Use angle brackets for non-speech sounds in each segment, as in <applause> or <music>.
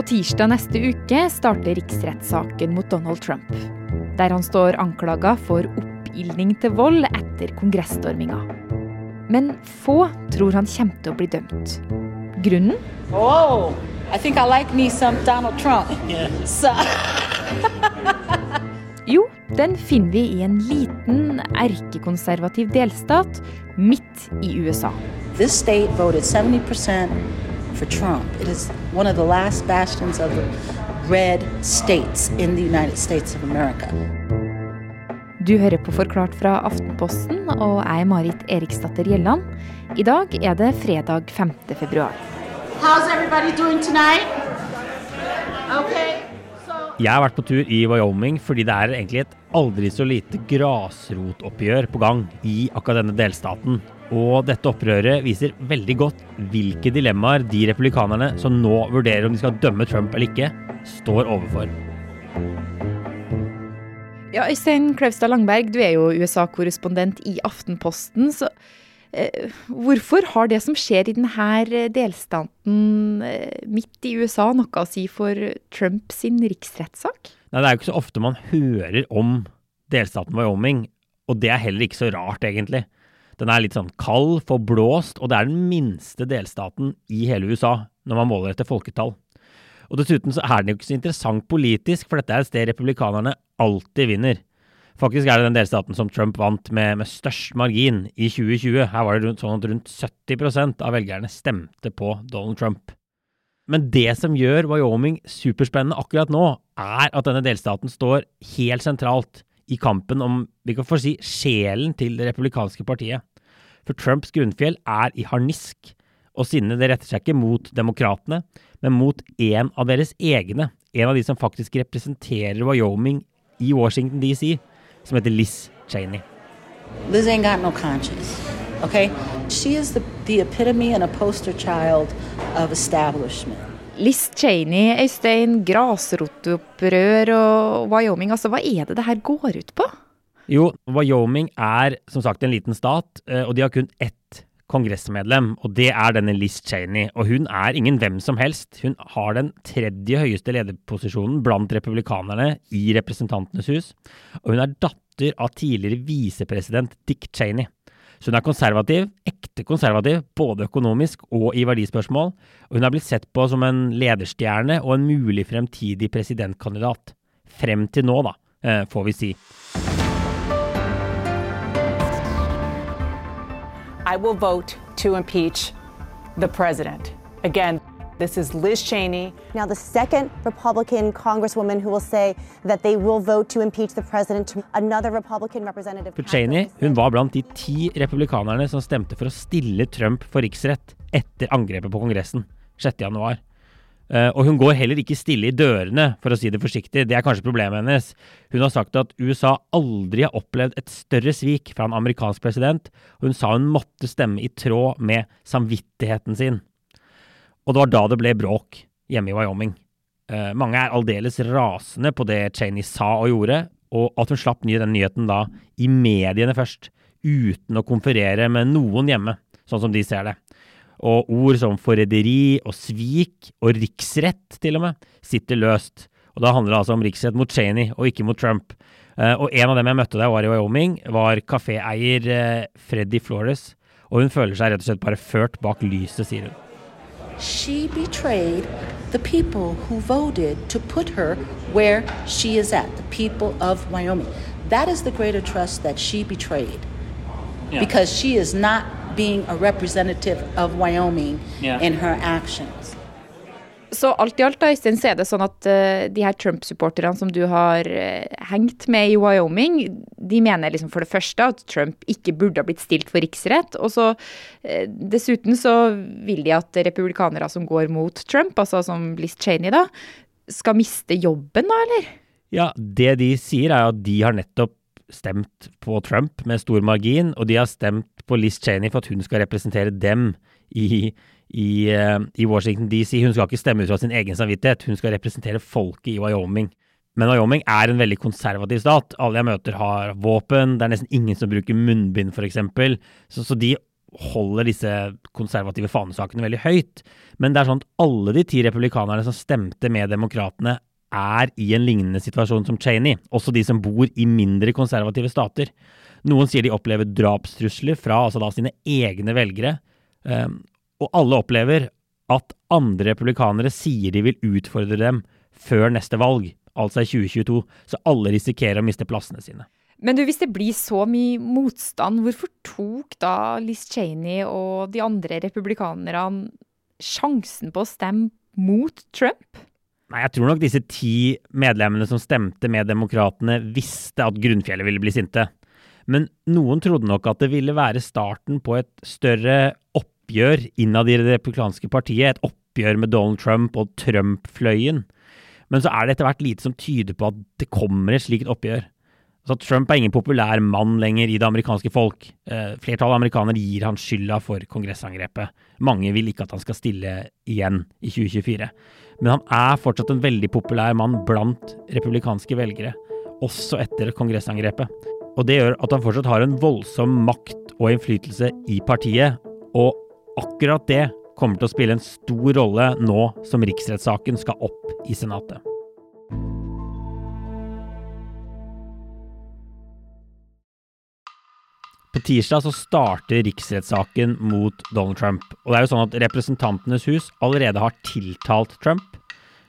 På tirsdag neste uke starter riksrettssaken mot Donald Trump. Der han står anklaga for oppildning til vold etter kongressstorminga. Men få tror han kommer til å bli dømt. Grunnen? Oh, I think I like me some Donald Trump. So. <laughs> Jo, den finner vi i en liten erkekonservativ delstat midt i USA. This state voted 70% for Trump. It is one of the last bastions of the red states in the United States of America. Du hører på Forklart fra Aftenposten, og er Marit Eriksdatter Gjelland. I dag er det fredag 5. februar. How's everybody doing tonight? Okay. Jeg har vært på tur i Wyoming fordi det er egentlig et aldri så lite grasrotoppgjør på gang i akkurat denne delstaten. Og dette opprøret viser veldig godt hvilke dilemmaer de republikanerne som nå vurderer om de skal dømme Trump eller ikke, står overfor. Ja, Øystein Klaustad-Langberg, du er jo USA-korrespondent i Aftenposten. så eh, Hvorfor har det som skjer i denne delstaten eh, midt i USA noe å si for Trump sin riksrettssak? Nei, Det er jo ikke så ofte man hører om delstaten Wyoming, og det er heller ikke så rart, egentlig. Den er litt sånn kald, forblåst, og det er den minste delstaten i hele USA når man måler etter folketall. Og dessuten så er den jo ikke så interessant politisk, for dette er et sted republikanerne alltid vinner. Faktisk er det den delstaten som Trump vant med, med størst margin i 2020. Her var det rundt, sånn at rundt 70% av velgerne stemte på Donald Trump. Men det som gjør Wyoming superspennende akkurat nå, er at denne delstaten står helt sentralt i kampen om vi kan få si, sjelen til det republikanske partiet. For Trumps grunnfjell er i harnisk, og sinnet det retter seg ikke mot demokratene, men mot en av deres egne. En av de som faktisk representerer Wyoming i Washington DC, som heter Liz Cheney. Liz ain't got no conscience. Okay? She is the, the epitome and a poster child of establishment. Liz Cheney, Øystein, grasrotopprør og Wyoming. Altså, hva er det det her går ut på? Jo, Wyoming er som sagt en liten stat, eh, og de har kun ett kongressmedlem, og det er denne Liz Cheney. Og hun er ingen hvem som helst. Hun har den tredje høyeste lederposisjonen blant republikanerne i Representantenes hus, og hun er datter av tidligere visepresident Dick Cheney. Så hun er konservativ, ekte konservativ, både økonomisk og i verdispørsmål, og hun er blitt sett på som en lederstjerne og en mulig fremtidig presidentkandidat. Frem til nå, da, eh, får vi si. I will vote to impeach the president. Again, this is Liz Cheney. Now, the second Republican Congresswoman who will say that they will vote to impeach the president, another Republican representative. For Cheney hun var blant de ti republikanerne som stemte for å stille Trump for riksrett etter angrepet på Kongressen 6.1. Uh, og hun går heller ikke stille i dørene, for å si det forsiktig. Det er kanskje problemet hennes. Hun har sagt at USA aldri har opplevd et større svik fra en amerikansk president, hun sa hun måtte stemme i tråd med samvittigheten sin. Og det var da det ble bråk hjemme i Wyoming. Uh, mange er aldeles rasende på det Cheney sa og gjorde, og at hun slapp ny den nyheten da i mediene først, uten å konferere med noen hjemme, sånn som de ser det. Og ord som forræderi og svik, og riksrett til og med, sitter løst. Og da handler det altså om riksrett mot Cheney, og ikke mot Trump. Uh, og en av dem jeg møtte da jeg var i Wyoming, var kaféeier uh, Freddy Flores. Og hun føler seg rett og slett bare ført bak lyset, sier hun. She betrayed the people who voted to put her where she is at, the people of Wyoming. That is the greater trust that she betrayed. Yeah. Because she is not being a representative of Wyoming yeah. in her actions. Så alt i alt, da, Øystein, så er det sånn at uh, de her Trump-supporterne som du har uh, hengt med i Wyoming, de mener liksom for det første at Trump ikke burde ha blitt stilt for riksrett. Og så uh, dessuten så vil de at republikanere som går mot Trump, altså som Liz Cheney, da, skal miste jobben, da, eller? Ja, det de sier er at de har nettopp stemt på Trump med stor margin, og de har stemt på Liz Cheney for at hun skal representere dem i, i, uh, i Washington DC. Hun skal ikke stemme ut fra sin egen samvittighet, hun skal representere folket i Wyoming. Men Wyoming er en veldig konservativ stat. Alle jeg møter har våpen, det er nesten ingen som bruker munnbind f.eks. Så, så de holder disse konservative fanesakene veldig høyt. Men det er sånn at alle de ti republikanerne som stemte med demokratene, er i en lignende situasjon som Cheney. Også de som bor i mindre konservative stater. Noen sier de opplever drapstrusler fra altså da sine egne velgere. Um, og alle opplever at andre republikanere sier de vil utfordre dem før neste valg, altså i 2022. Så alle risikerer å miste plassene sine. Men du, hvis det blir så mye motstand, hvorfor tok da Liz Cheney og de andre republikanerne sjansen på å stemme mot Trump? Nei, Jeg tror nok disse ti medlemmene som stemte med demokratene, visste at grunnfjellet ville bli sinte. Men noen trodde nok at det ville være starten på et større oppgjør innad i det republikanske partiet. Et oppgjør med Donald Trump og Trump-fløyen. Men så er det etter hvert lite som tyder på at det kommer et slikt oppgjør. Så Trump er ingen populær mann lenger i det amerikanske folk. Eh, flertallet av amerikanere gir han skylda for kongressangrepet. Mange vil ikke at han skal stille igjen i 2024. Men han er fortsatt en veldig populær mann blant republikanske velgere, også etter kongressangrepet. Og det gjør at han fortsatt har en voldsom makt og innflytelse i partiet. Og akkurat det kommer til å spille en stor rolle nå som riksrettssaken skal opp i Senatet. På tirsdag så starter riksrettssaken mot Donald Trump. Og det er jo sånn at Representantenes hus allerede har tiltalt Trump.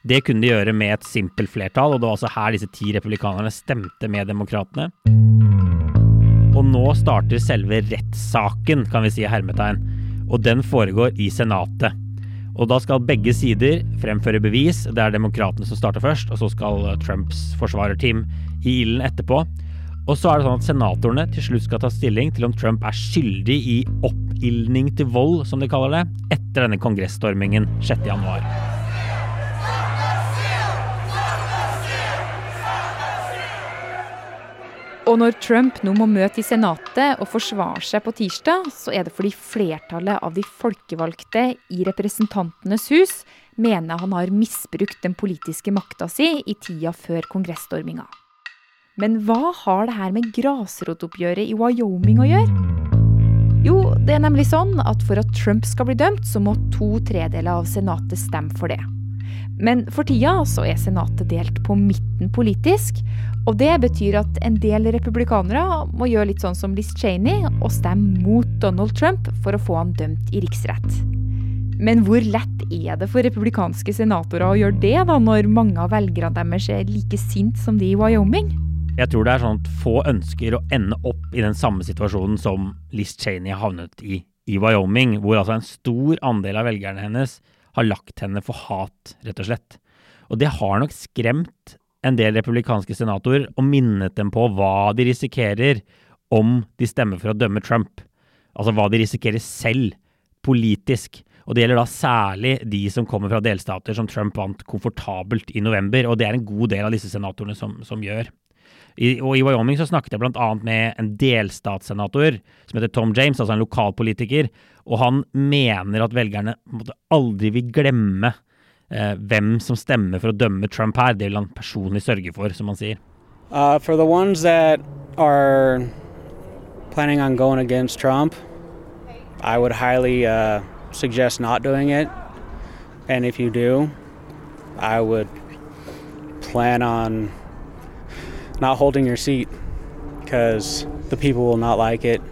Det kunne de gjøre med et simpelt flertall, og det var altså her disse ti republikanerne stemte med demokratene. Og nå starter selve rettssaken, kan vi si i hermetegn. Og den foregår i Senatet. Og da skal begge sider fremføre bevis. Det er demokratene som starter først, og så skal Trumps forsvarerteam i ilden etterpå. Og så er det sånn at senatorene til slutt skal ta stilling til om Trump er skyldig i oppildning til vold, som de kaller det, etter denne kongressstormingen 6.1. Og når Trump nå må møte i Senatet og forsvare seg på tirsdag, så er det fordi flertallet av de folkevalgte i Representantenes hus mener han har misbrukt den politiske makta si i tida før kongressstorminga. Men hva har det her med grasrotoppgjøret i Wyoming å gjøre? Jo, det er nemlig sånn at for at Trump skal bli dømt, så må to tredeler av Senatet stemme for det. Men for tida så er Senatet delt på midten politisk, og det betyr at en del republikanere må gjøre litt sånn som Liz Cheney og stemme mot Donald Trump for å få han dømt i riksrett. Men hvor lett er det for republikanske senatorer å gjøre det, da, når mange av velgerne deres er like sint som de i Wyoming? Jeg tror det er sånn at få ønsker å ende opp i den samme situasjonen som Liz Cheney havnet i i Wyoming, hvor altså en stor andel av velgerne hennes har lagt henne for hat, rett og slett. Og det har nok skremt en del republikanske senatorer og minnet dem på hva de risikerer om de stemmer for å dømme Trump. Altså hva de risikerer selv, politisk. Og det gjelder da særlig de som kommer fra delstater som Trump vant komfortabelt i november, og det er en god del av disse senatorene som, som gjør. I, og I Wyoming så snakket jeg bl.a. med en delstatssenator som heter Tom James, altså en lokalpolitiker. Og han mener at velgerne aldri vil glemme eh, hvem som stemmer for å dømme Trump her. Det vil han personlig sørge for, som han sier. Uh, for the ones that are planning on going against Trump, I would highly uh, suggest not doing it. And if you do, I would plan on not holding your seat because the people will not like it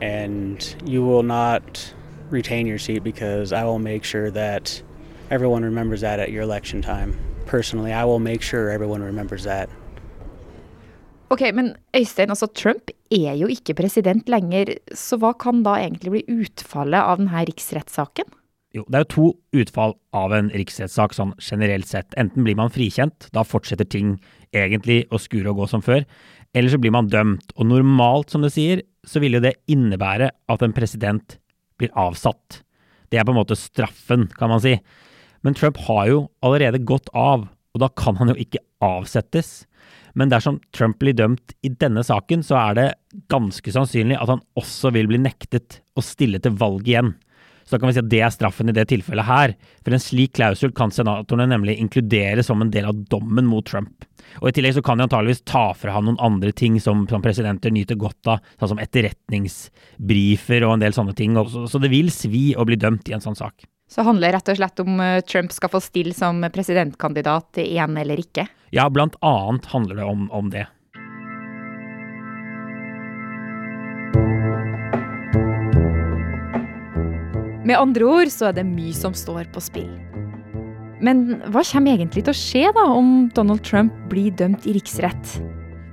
and you will not retain your seat because I will make sure that everyone remembers that at your election time. Personally, I will make sure everyone remembers that. Ok, men Øystein, altså Trump er jo ikke president lenger, så hva kan da egentlig bli utfallet av denne riksrettssaken? Jo, det er jo to utfall av en riksrettssak sånn generelt sett. Enten blir man frikjent, da fortsetter ting egentlig å skure og gå som før, eller så blir man dømt. Og normalt, som det sier, så vil jo det innebære at en president blir avsatt. Det er på en måte straffen, kan man si. Men Trump har jo allerede gått av, og da kan han jo ikke avsettes. Men dersom Trump blir dømt i denne saken, så er det ganske sannsynlig at han også vil bli nektet å stille til valg igjen. Så da kan vi si at det er straffen i det tilfellet her. For en slik klausul kan senatorene nemlig inkludere som en del av dommen mot Trump. Og I tillegg så kan de antageligvis ta fra han noen andre ting som, som presidenter nyter godt av, sånn som etterretningsbrifer og en del sånne ting. Så, så det vil svi å bli dømt i en sånn sak. Så handler det rett og slett om eh, Trump skal få stille som presidentkandidat igjen eller ikke? Ja, blant annet handler det om, om det. Med andre ord så er det mye som står på spill. Men hva kommer egentlig til å skje da om Donald Trump blir dømt i riksrett?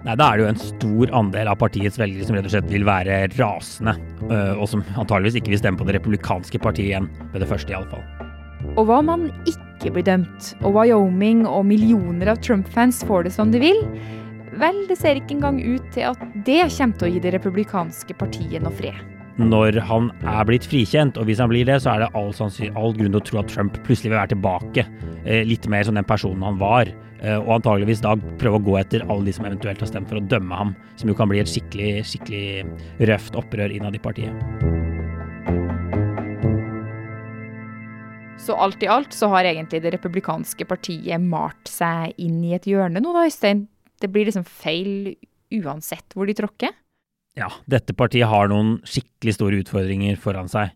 Nei, Da er det jo en stor andel av partiets velgere som rett og slett vil være rasende, øh, og som antageligvis ikke vil stemme på det republikanske partiet igjen, ved det første iallfall. Og hva om han ikke blir dømt, og Wyoming og millioner av Trump-fans får det som de vil? Vel, det ser ikke engang ut til at det kommer til å gi det republikanske partiet noe fred når han er blitt frikjent. Og hvis han blir det, så er det all, all grunn til å tro at Trump plutselig vil være tilbake. Eh, litt mer som den personen han var. Eh, og antageligvis da prøve å gå etter alle de som eventuelt har stemt for å dømme ham. Som jo kan bli et skikkelig, skikkelig røft opprør innad i partiet. Så alt i alt så har egentlig det republikanske partiet malt seg inn i et hjørne nå, da, Øystein? Det blir liksom feil uansett hvor de tråkker? ja, dette partiet har noen skikkelig store utfordringer foran seg.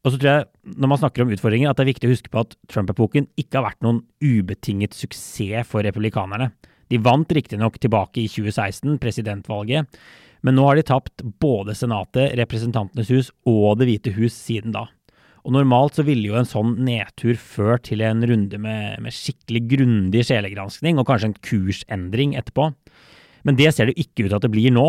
Og så tror jeg, når man snakker om utfordringer, at det er viktig å huske på at Trump-epoken ikke har vært noen ubetinget suksess for republikanerne. De vant riktignok tilbake i 2016, presidentvalget, men nå har de tapt både Senatet, Representantenes hus og Det hvite hus siden da. Og normalt så ville jo en sånn nedtur ført til en runde med, med skikkelig grundig sjelegranskning og kanskje en kursendring etterpå. Men det ser det ikke ut til at det blir nå.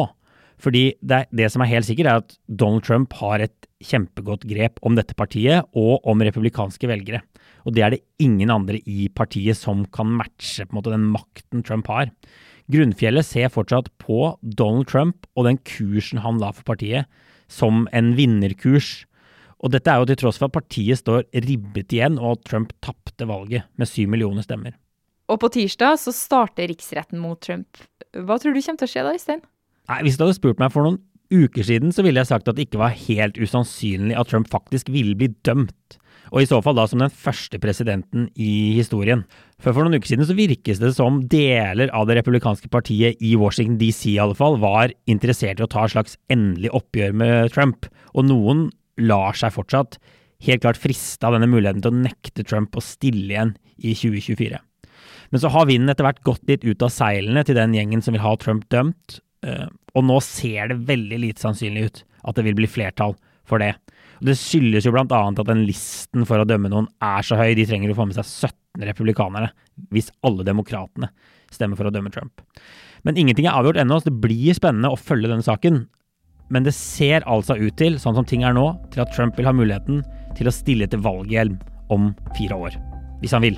Fordi det, det, som er helt sikkert, er at Donald Trump har et kjempegodt grep om dette partiet og om republikanske velgere. Og det er det ingen andre i partiet som kan matche på en måte den makten Trump har. Grunnfjellet ser fortsatt på Donald Trump og den kursen han la for partiet, som en vinnerkurs. Og dette er jo til tross for at partiet står ribbet igjen, og at Trump tapte valget med syv millioner stemmer. Og på tirsdag så starter riksretten mot Trump. Hva tror du kommer til å skje da, Øystein? Nei, Hvis du hadde spurt meg for noen uker siden, så ville jeg sagt at det ikke var helt usannsynlig at Trump faktisk ville bli dømt. Og i så fall da som den første presidenten i historien. For for noen uker siden så virkes det som deler av det republikanske partiet i Washington DC i alle fall var interessert i å ta et slags endelig oppgjør med Trump. Og noen lar seg fortsatt helt klart friste av denne muligheten til å nekte Trump å stille igjen i 2024. Men så har vinden etter hvert gått litt ut av seilene til den gjengen som vil ha Trump dømt, og nå ser det veldig lite sannsynlig ut at det vil bli flertall for det. Og det skyldes jo bl.a. at den listen for å dømme noen er så høy. De trenger å få med seg 17 republikanere hvis alle demokratene stemmer for å dømme Trump. Men ingenting er avgjort ennå, så det blir spennende å følge denne saken. Men det ser altså ut til, sånn som ting er nå, til at Trump vil ha muligheten til å stille til valghjelm om fire år. Hvis han vil.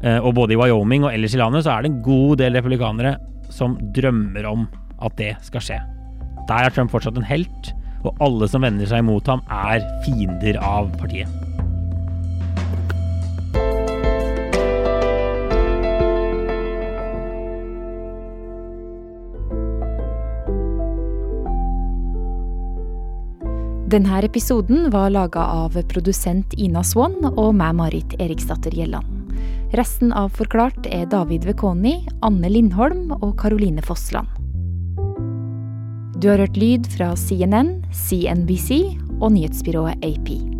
Eh, og både i Wyoming og ellers i landet så er det en god del republikanere som drømmer om at det skal skje. Der er Trump fortsatt en helt, og alle som vender seg mot ham, er fiender av partiet. Denne episoden var laga av produsent Ina Swann og meg, Marit Eriksdatter Gjelland. Resten av Forklart er David Vekoni, Anne Lindholm og Caroline Fossland. Du har hørt lyd fra CNN, CNBC og nyhetsbyrået AP.